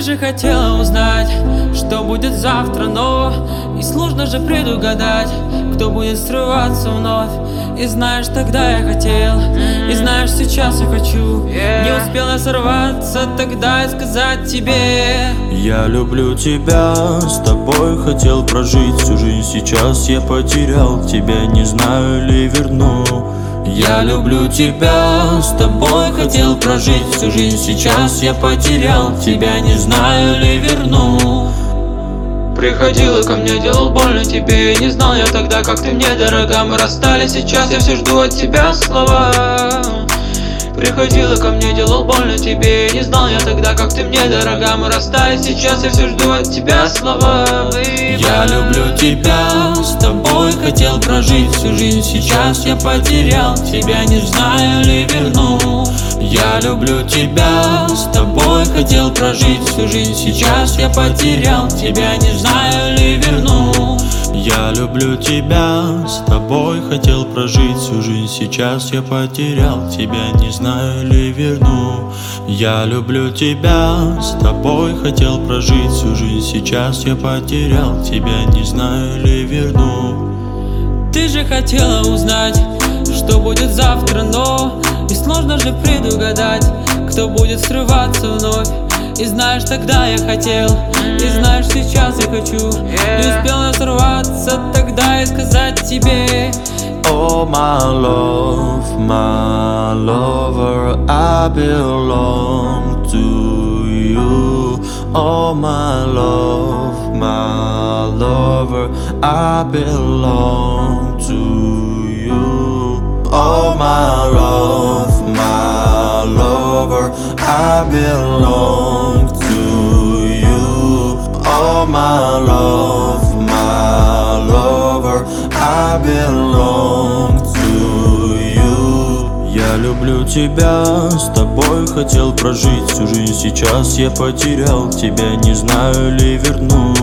Ты же хотела узнать, что будет завтра, но И сложно же предугадать, кто будет срываться вновь. И знаешь, тогда я хотел, и знаешь, сейчас я хочу. Не успела сорваться тогда и сказать тебе. Я люблю тебя, с тобой хотел прожить всю жизнь. Сейчас я потерял тебя, не знаю ли верну я люблю тебя, с тобой хотел прожить всю жизнь Сейчас я потерял. Тебя, не знаю ли верну? Приходила ко мне, делал больно тебе Не знал я тогда, как ты мне дорога. Мы расстались, сейчас я все жду от тебя слова. Приходила ко мне, делал больно тебе Не знал я тогда, как ты мне дорога. Мы расстались, сейчас я все жду от тебя слова. Я люблю тебя, с тобой хотел прожить всю жизнь Сейчас я потерял тебя, не знаю ли верну. Я люблю тебя, с тобой хотел прожить всю жизнь Сейчас я потерял тебя, не знаю ли верну я люблю тебя, с тобой хотел прожить всю жизнь. Сейчас я потерял тебя, не знаю ли верну. Я люблю тебя, с тобой хотел прожить всю жизнь. Сейчас я потерял тебя, не знаю ли верну. Ты же хотела узнать, что будет завтра, но И сложно же предугадать, кто будет срываться вновь. И знаешь, тогда я хотел И знаешь, сейчас я хочу. Не сорваться тогда и сказать тебе Oh my love, my lover, I belong to you Oh my love, my lover, I belong to you Oh my love, my lover, I belong I belong to you. Я люблю тебя, с тобой хотел прожить всю жизнь. Сейчас я потерял тебя, не знаю ли верну.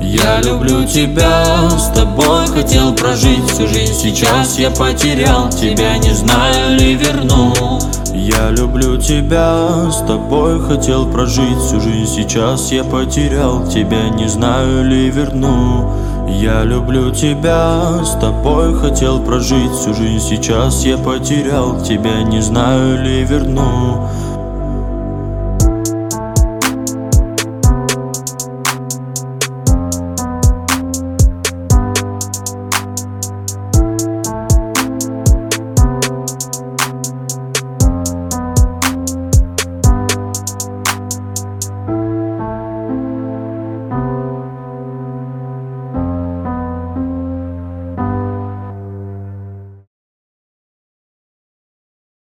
Я люблю тебя, с тобой хотел прожить всю жизнь. Сейчас я потерял тебя, не знаю ли верну. Я люблю тебя, с тобой хотел прожить всю жизнь. Сейчас я потерял тебя, не знаю ли верну я люблю тебя, с тобой хотел прожить всю жизнь. Сейчас я потерял тебя, не знаю ли верну